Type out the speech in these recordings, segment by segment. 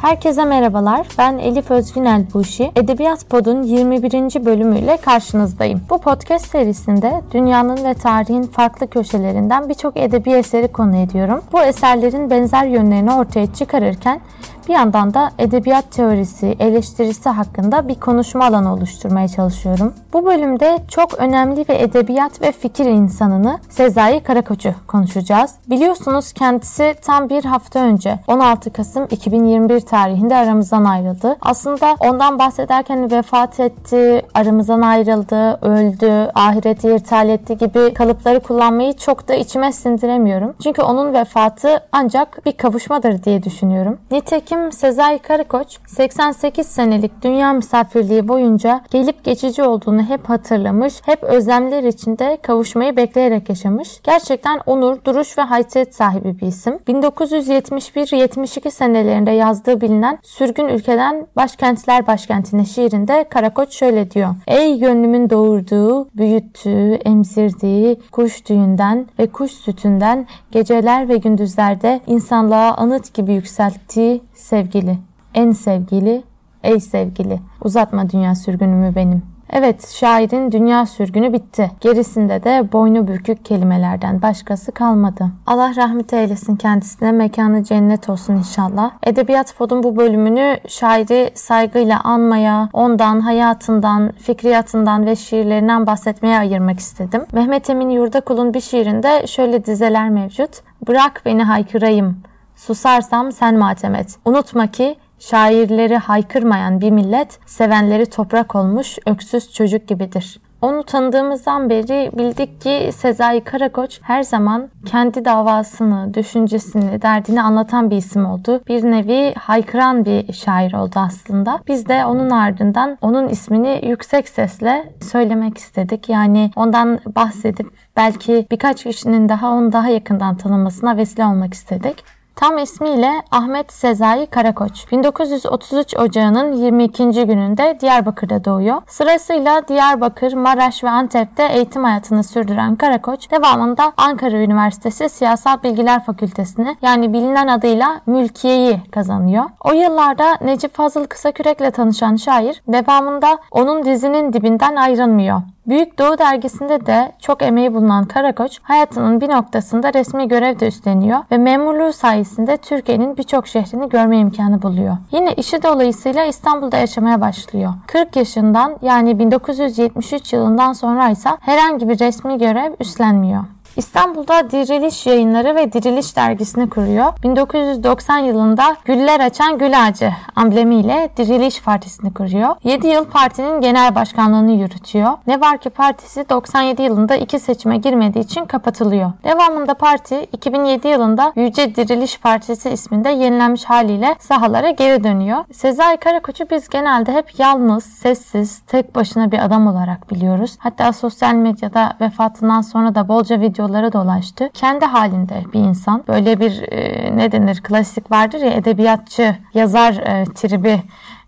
Herkese merhabalar. Ben Elif Özgünel Buşi. Edebiyat Pod'un 21. bölümüyle karşınızdayım. Bu podcast serisinde dünyanın ve tarihin farklı köşelerinden birçok edebi eseri konu ediyorum. Bu eserlerin benzer yönlerini ortaya çıkarırken bir yandan da edebiyat teorisi, eleştirisi hakkında bir konuşma alanı oluşturmaya çalışıyorum. Bu bölümde çok önemli ve edebiyat ve fikir insanını Sezai Karakoç'u konuşacağız. Biliyorsunuz kendisi tam bir hafta önce 16 Kasım 2021 tarihinde aramızdan ayrıldı. Aslında ondan bahsederken vefat etti, aramızdan ayrıldı, öldü, ahireti irtihal etti gibi kalıpları kullanmayı çok da içime sindiremiyorum. Çünkü onun vefatı ancak bir kavuşmadır diye düşünüyorum. Nitekim Nitekim Sezai Karakoç 88 senelik dünya misafirliği boyunca gelip geçici olduğunu hep hatırlamış, hep özlemler içinde kavuşmayı bekleyerek yaşamış. Gerçekten onur, duruş ve haysiyet sahibi bir isim. 1971-72 senelerinde yazdığı bilinen Sürgün Ülkeden Başkentler Başkentine şiirinde Karakoç şöyle diyor. Ey gönlümün doğurduğu, büyüttüğü, emzirdiği kuş düğünden ve kuş sütünden geceler ve gündüzlerde insanlığa anıt gibi yükselttiği sevgili, en sevgili, ey sevgili. Uzatma dünya sürgünümü benim. Evet, şairin dünya sürgünü bitti. Gerisinde de boynu bükük kelimelerden başkası kalmadı. Allah rahmet eylesin kendisine, mekanı cennet olsun inşallah. Edebiyat Pod'un bu bölümünü şairi saygıyla anmaya, ondan, hayatından, fikriyatından ve şiirlerinden bahsetmeye ayırmak istedim. Mehmet Emin Yurdakul'un bir şiirinde şöyle dizeler mevcut. Bırak beni haykırayım, Susarsam sen matem et. Unutma ki şairleri haykırmayan bir millet sevenleri toprak olmuş öksüz çocuk gibidir. Onu tanıdığımızdan beri bildik ki Sezai Karakoç her zaman kendi davasını, düşüncesini, derdini anlatan bir isim oldu. Bir nevi haykıran bir şair oldu aslında. Biz de onun ardından onun ismini yüksek sesle söylemek istedik. Yani ondan bahsedip belki birkaç kişinin daha onu daha yakından tanımasına vesile olmak istedik. Tam ismiyle Ahmet Sezai Karakoç. 1933 Ocağı'nın 22. gününde Diyarbakır'da doğuyor. Sırasıyla Diyarbakır, Maraş ve Antep'te eğitim hayatını sürdüren Karakoç, devamında Ankara Üniversitesi Siyasal Bilgiler Fakültesini yani bilinen adıyla Mülkiye'yi kazanıyor. O yıllarda Necip Fazıl Kısakürek'le tanışan şair, devamında onun dizinin dibinden ayrılmıyor. Büyük Doğu dergisinde de çok emeği bulunan Karakoç hayatının bir noktasında resmi görev de üstleniyor ve memurluğu sayesinde Türkiye'nin birçok şehrini görme imkanı buluyor. Yine işi dolayısıyla İstanbul'da yaşamaya başlıyor. 40 yaşından yani 1973 yılından sonra ise herhangi bir resmi görev üstlenmiyor. İstanbul'da Diriliş Yayınları ve Diriliş Dergisi'ni kuruyor. 1990 yılında Güller Açan Gül Ağacı amblemiyle Diriliş Partisi'ni kuruyor. 7 yıl partinin genel başkanlığını yürütüyor. Ne var ki partisi 97 yılında iki seçime girmediği için kapatılıyor. Devamında parti 2007 yılında Yüce Diriliş Partisi isminde yenilenmiş haliyle sahalara geri dönüyor. Sezai Karakoç'u biz genelde hep yalnız, sessiz, tek başına bir adam olarak biliyoruz. Hatta sosyal medyada vefatından sonra da bolca video videolara dolaştı. Kendi halinde bir insan. Böyle bir e, ne denir klasik vardır ya edebiyatçı yazar e, tribi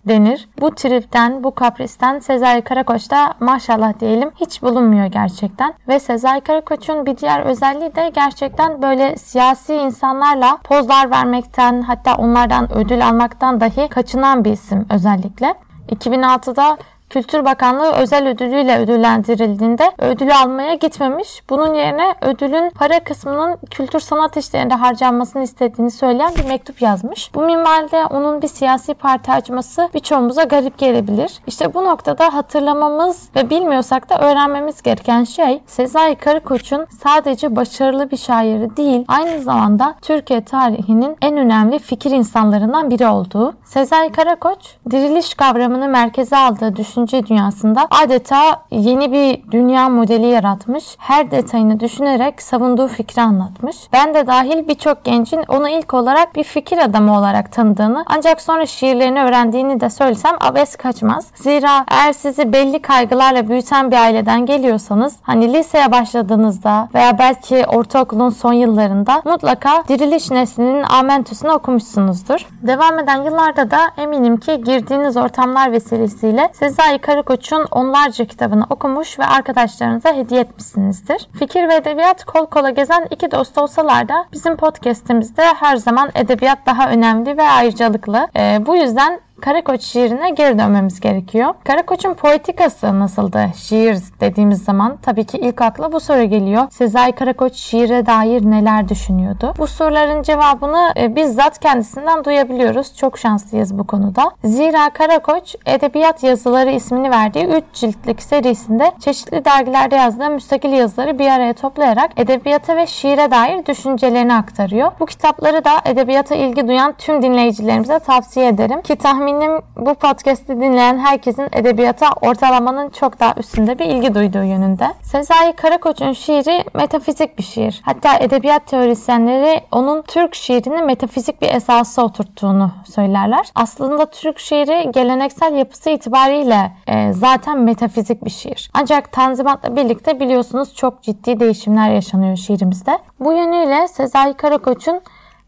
denir. Bu tripten, bu kapristen Sezai Karakoç'ta maşallah diyelim hiç bulunmuyor gerçekten. Ve Sezai Karakoç'un bir diğer özelliği de gerçekten böyle siyasi insanlarla pozlar vermekten hatta onlardan ödül almaktan dahi kaçınan bir isim özellikle. 2006'da Kültür Bakanlığı özel ödülüyle ödüllendirildiğinde ödülü almaya gitmemiş. Bunun yerine ödülün para kısmının kültür sanat işlerinde harcanmasını istediğini söyleyen bir mektup yazmış. Bu minvalde onun bir siyasi parti açması birçoğumuza garip gelebilir. İşte bu noktada hatırlamamız ve bilmiyorsak da öğrenmemiz gereken şey Sezai Karakoç'un sadece başarılı bir şairi değil, aynı zamanda Türkiye tarihinin en önemli fikir insanlarından biri olduğu. Sezai Karakoç, diriliş kavramını merkeze aldığı düşün düşünce dünyasında adeta yeni bir dünya modeli yaratmış. Her detayını düşünerek savunduğu fikri anlatmış. Ben de dahil birçok gencin onu ilk olarak bir fikir adamı olarak tanıdığını ancak sonra şiirlerini öğrendiğini de söylesem abes kaçmaz. Zira eğer sizi belli kaygılarla büyüten bir aileden geliyorsanız hani liseye başladığınızda veya belki ortaokulun son yıllarında mutlaka Diriliş Nesli'nin Amentüs'ünü okumuşsunuzdur. Devam eden yıllarda da eminim ki girdiğiniz ortamlar vesilesiyle size Sezai Karakoç'un onlarca kitabını okumuş ve arkadaşlarınıza hediye etmişsinizdir. Fikir ve edebiyat kol kola gezen iki dost olsalar da bizim podcastimizde her zaman edebiyat daha önemli ve ayrıcalıklı. Ee, bu yüzden Karakoç şiirine geri dönmemiz gerekiyor. Karakoç'un poetikası nasıldı? Şiir dediğimiz zaman tabii ki ilk akla bu soru geliyor. Sezai Karakoç şiire dair neler düşünüyordu? Bu soruların cevabını e, bizzat kendisinden duyabiliyoruz. Çok şanslıyız bu konuda. Zira Karakoç Edebiyat Yazıları ismini verdiği 3 ciltlik serisinde çeşitli dergilerde yazdığı müstakil yazıları bir araya toplayarak edebiyata ve şiire dair düşüncelerini aktarıyor. Bu kitapları da edebiyata ilgi duyan tüm dinleyicilerimize tavsiye ederim ki tahmin Eminim bu podcast'i dinleyen herkesin edebiyata ortalamanın çok daha üstünde bir ilgi duyduğu yönünde. Sezai Karakoç'un şiiri metafizik bir şiir. Hatta edebiyat teorisyenleri onun Türk şiirini metafizik bir esası oturttuğunu söylerler. Aslında Türk şiiri geleneksel yapısı itibariyle e, zaten metafizik bir şiir. Ancak Tanzimat'la birlikte biliyorsunuz çok ciddi değişimler yaşanıyor şiirimizde. Bu yönüyle Sezai Karakoç'un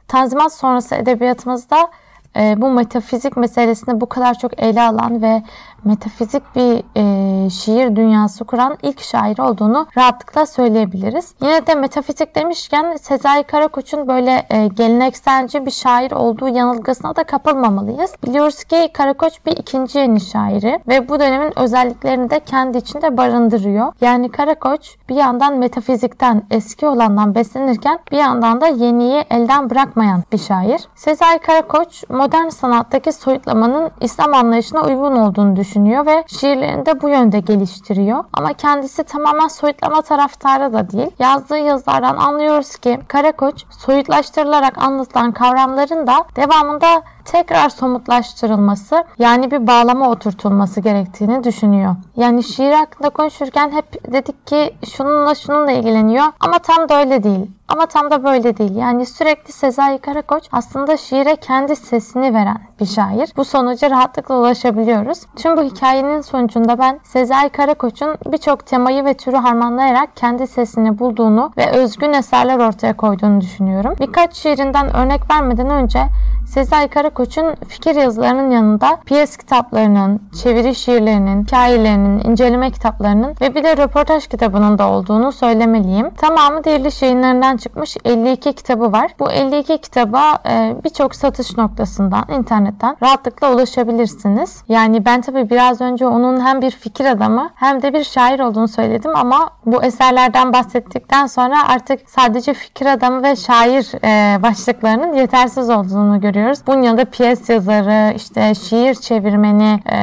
Tanzimat sonrası edebiyatımızda bu metafizik meselesini bu kadar çok ele alan ve metafizik bir e, şiir dünyası kuran ilk şair olduğunu rahatlıkla söyleyebiliriz. Yine de metafizik demişken Sezai Karakoç'un böyle e, gelenekselci bir şair olduğu yanılgısına da kapılmamalıyız. Biliyoruz ki Karakoç bir ikinci yeni şairi ve bu dönemin özelliklerini de kendi içinde barındırıyor. Yani Karakoç bir yandan metafizikten, eski olandan beslenirken bir yandan da yeniyi elden bırakmayan bir şair. Sezai Karakoç modern sanattaki soyutlamanın İslam anlayışına uygun olduğunu düşünüyor düşünüyor ve şiirlerini de bu yönde geliştiriyor. Ama kendisi tamamen soyutlama taraftarı da değil. Yazdığı yazılardan anlıyoruz ki Karakoç soyutlaştırılarak anlatılan kavramların da devamında tekrar somutlaştırılması yani bir bağlama oturtulması gerektiğini düşünüyor. Yani şiir hakkında konuşurken hep dedik ki şununla şununla ilgileniyor ama tam da öyle değil. Ama tam da böyle değil. Yani sürekli Sezai Karakoç aslında şiire kendi sesini veren bir şair. Bu sonuca rahatlıkla ulaşabiliyoruz. Tüm bu hikayenin sonucunda ben Sezai Karakoç'un birçok temayı ve türü harmanlayarak kendi sesini bulduğunu ve özgün eserler ortaya koyduğunu düşünüyorum. Birkaç şiirinden örnek vermeden önce Sezai Karakoç'un fikir yazılarının yanında piyes kitaplarının, çeviri şiirlerinin, hikayelerinin, inceleme kitaplarının ve bir de röportaj kitabının da olduğunu söylemeliyim. Tamamı Diriliş yayınlarından çıkmış 52 kitabı var. Bu 52 kitaba e, birçok satış noktasından, internetten rahatlıkla ulaşabilirsiniz. Yani ben tabii biraz önce onun hem bir fikir adamı hem de bir şair olduğunu söyledim ama bu eserlerden bahsettikten sonra artık sadece fikir adamı ve şair e, başlıklarının yetersiz olduğunu görüyorum görüyoruz. Bunun yanında piyes yazarı, işte şiir çevirmeni e,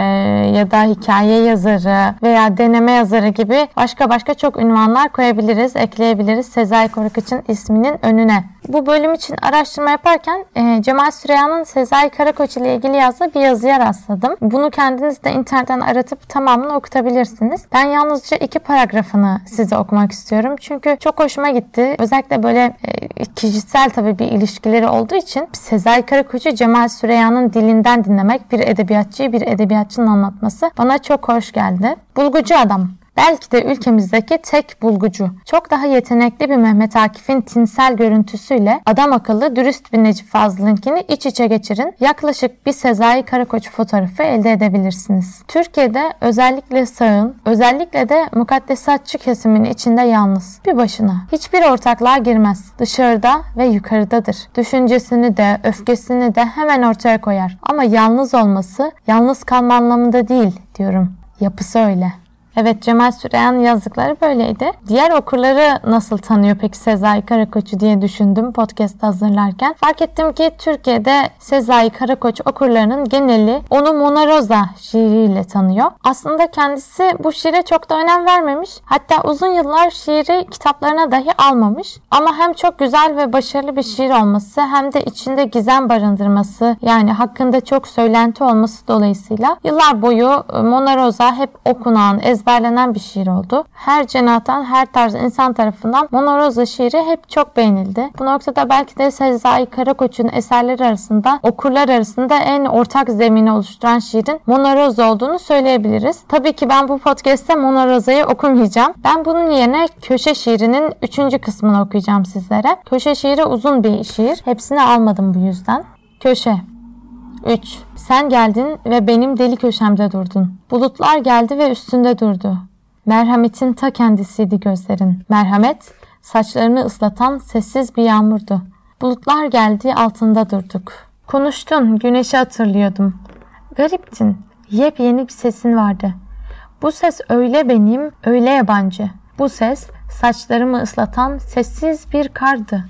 ya da hikaye yazarı veya deneme yazarı gibi başka başka çok ünvanlar koyabiliriz, ekleyebiliriz Sezai Korkut'un isminin önüne. Bu bölüm için araştırma yaparken e, Cemal Süreyya'nın Sezai Karakoç ile ilgili yazdığı bir yazıya rastladım. Bunu kendiniz de internetten aratıp tamamını okutabilirsiniz. Ben yalnızca iki paragrafını size okumak istiyorum. Çünkü çok hoşuma gitti. Özellikle böyle e, kişisel tabii bir ilişkileri olduğu için Sezai Karakoç'u Cemal Süreyya'nın dilinden dinlemek bir edebiyatçıyı bir edebiyatçının anlatması bana çok hoş geldi. Bulgucu adam. Belki de ülkemizdeki tek bulgucu. Çok daha yetenekli bir Mehmet Akif'in tinsel görüntüsüyle adam akıllı dürüst bir Necip Fazıl'ınkini iç içe geçirin. Yaklaşık bir Sezai Karakoç fotoğrafı elde edebilirsiniz. Türkiye'de özellikle sağın, özellikle de mukaddesatçı kesimin içinde yalnız. Bir başına. Hiçbir ortaklığa girmez. Dışarıda ve yukarıdadır. Düşüncesini de, öfkesini de hemen ortaya koyar. Ama yalnız olması, yalnız kalma anlamında değil diyorum. Yapısı öyle. Evet Cemal Süreyan yazdıkları böyleydi. Diğer okurları nasıl tanıyor peki Sezai Karakoç'u diye düşündüm podcast hazırlarken. Fark ettim ki Türkiye'de Sezai Karakoç okurlarının geneli onu Mona Rosa şiiriyle tanıyor. Aslında kendisi bu şiire çok da önem vermemiş. Hatta uzun yıllar şiiri kitaplarına dahi almamış. Ama hem çok güzel ve başarılı bir şiir olması hem de içinde gizem barındırması yani hakkında çok söylenti olması dolayısıyla yıllar boyu Mona Rosa hep okunan, ezber ezberlenen bir şiir oldu. Her cenahtan, her tarz insan tarafından Mona Rosa şiiri hep çok beğenildi. Bu noktada belki de Sezai Karakoç'un eserleri arasında okurlar arasında en ortak zemini oluşturan şiirin Mona Rosa olduğunu söyleyebiliriz. Tabii ki ben bu podcast'te Mona Rosa'yı okumayacağım. Ben bunun yerine köşe şiirinin üçüncü kısmını okuyacağım sizlere. Köşe şiiri uzun bir şiir. Hepsini almadım bu yüzden. Köşe 3. Sen geldin ve benim deli köşemde durdun. Bulutlar geldi ve üstünde durdu. Merhametin ta kendisiydi gözlerin. Merhamet, saçlarını ıslatan sessiz bir yağmurdu. Bulutlar geldi altında durduk. Konuştun, güneşi hatırlıyordum. Gariptin, yepyeni bir sesin vardı. Bu ses öyle benim, öyle yabancı. Bu ses saçlarımı ıslatan sessiz bir kardı.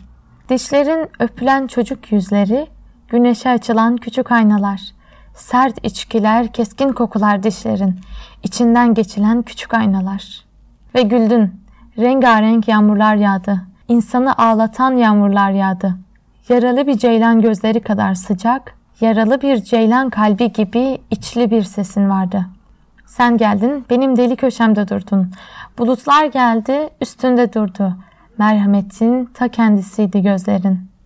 Dişlerin öpülen çocuk yüzleri, güneşe açılan küçük aynalar. Sert içkiler, keskin kokular dişlerin, içinden geçilen küçük aynalar. Ve güldün, rengarenk yağmurlar yağdı. İnsanı ağlatan yağmurlar yağdı. Yaralı bir ceylan gözleri kadar sıcak, yaralı bir ceylan kalbi gibi içli bir sesin vardı. Sen geldin, benim deli köşemde durdun. Bulutlar geldi, üstünde durdu. Merhametin ta kendisiydi gözlerin.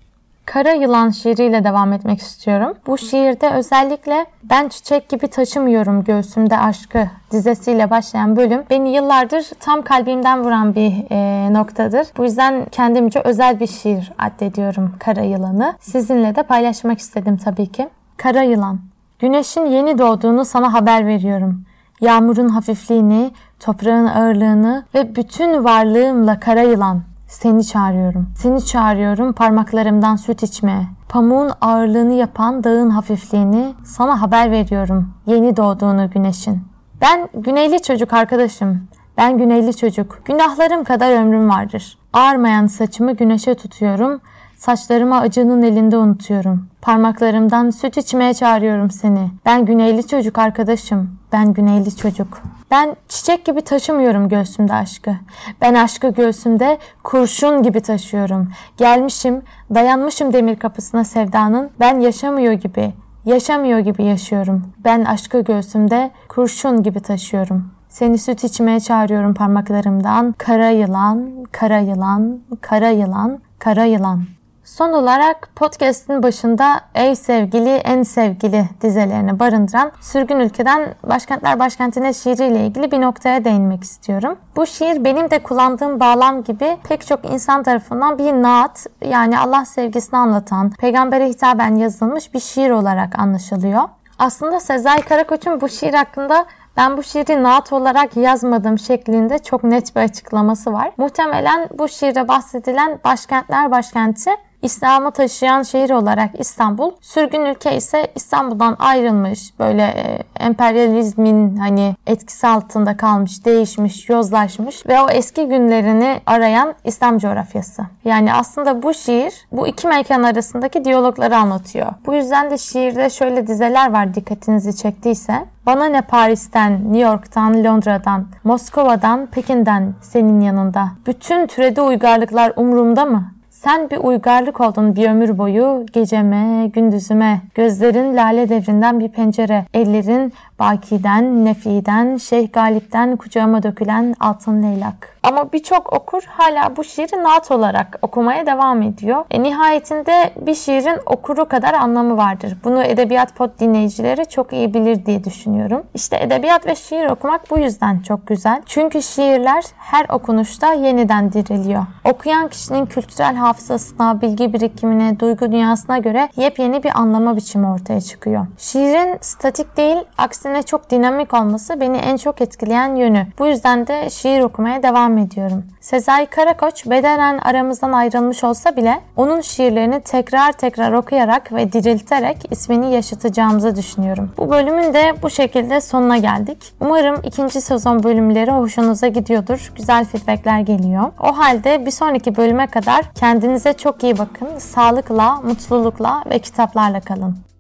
Kara Yılan şiiriyle devam etmek istiyorum. Bu şiirde özellikle ben çiçek gibi taşımıyorum göğsümde aşkı dizesiyle başlayan bölüm beni yıllardır tam kalbimden vuran bir e, noktadır. Bu yüzden kendimce özel bir şiir addediyorum Kara Yılan'ı. Sizinle de paylaşmak istedim tabii ki. Kara Yılan Güneşin yeni doğduğunu sana haber veriyorum. Yağmurun hafifliğini, toprağın ağırlığını ve bütün varlığımla kara yılan seni çağırıyorum. Seni çağırıyorum parmaklarımdan süt içmeye. Pamuğun ağırlığını yapan dağın hafifliğini sana haber veriyorum. Yeni doğduğunu güneşin. Ben güneyli çocuk arkadaşım. Ben güneyli çocuk. Günahlarım kadar ömrüm vardır. Ağarmayan saçımı güneşe tutuyorum. Saçlarımı acının elinde unutuyorum. Parmaklarımdan süt içmeye çağırıyorum seni. Ben güneyli çocuk arkadaşım. Ben güneyli çocuk. Ben çiçek gibi taşımıyorum göğsümde aşkı. Ben aşkı göğsümde kurşun gibi taşıyorum. Gelmişim, dayanmışım demir kapısına sevdanın. Ben yaşamıyor gibi, yaşamıyor gibi yaşıyorum. Ben aşkı göğsümde kurşun gibi taşıyorum. Seni süt içmeye çağırıyorum parmaklarımdan. Kara yılan, kara yılan, kara yılan, kara yılan. Son olarak podcast'in başında Ey Sevgili En Sevgili dizelerini barındıran Sürgün Ülkeden Başkentler Başkentine şiiriyle ilgili bir noktaya değinmek istiyorum. Bu şiir benim de kullandığım bağlam gibi pek çok insan tarafından bir naat yani Allah sevgisini anlatan, peygambere hitaben yazılmış bir şiir olarak anlaşılıyor. Aslında Sezai Karakoç'un bu şiir hakkında ben bu şiiri naat olarak yazmadım şeklinde çok net bir açıklaması var. Muhtemelen bu şiirde bahsedilen başkentler başkenti İslam'ı taşıyan şehir olarak İstanbul, sürgün ülke ise İstanbul'dan ayrılmış, böyle e, emperyalizmin hani etkisi altında kalmış, değişmiş, yozlaşmış ve o eski günlerini arayan İslam coğrafyası. Yani aslında bu şiir bu iki mekan arasındaki diyalogları anlatıyor. Bu yüzden de şiirde şöyle dizeler var dikkatinizi çektiyse. Bana ne Paris'ten, New York'tan, Londra'dan, Moskova'dan, Pekin'den senin yanında. Bütün türedi uygarlıklar umurumda mı? Sen bir uygarlık oldun bir ömür boyu geceme, gündüzüme. Gözlerin lale devrinden bir pencere. Ellerin Baki'den, Nefi'den, Şeyh Galip'ten kucağıma dökülen altın leylak. Ama birçok okur hala bu şiiri naat olarak okumaya devam ediyor. E, nihayetinde bir şiirin okuru kadar anlamı vardır. Bunu Edebiyat Pod dinleyicileri çok iyi bilir diye düşünüyorum. İşte edebiyat ve şiir okumak bu yüzden çok güzel. Çünkü şiirler her okunuşta yeniden diriliyor. Okuyan kişinin kültürel hafızasına, bilgi birikimine, duygu dünyasına göre yepyeni bir anlama biçimi ortaya çıkıyor. Şiirin statik değil, aksine çok dinamik olması beni en çok etkileyen yönü. Bu yüzden de şiir okumaya devam ediyorum. Sezai Karakoç bedenen aramızdan ayrılmış olsa bile onun şiirlerini tekrar tekrar okuyarak ve dirilterek ismini yaşatacağımızı düşünüyorum. Bu bölümün de bu şekilde sonuna geldik. Umarım ikinci sezon bölümleri hoşunuza gidiyordur. Güzel feedbackler geliyor. O halde bir sonraki bölüme kadar kendinize çok iyi bakın. Sağlıkla, mutlulukla ve kitaplarla kalın.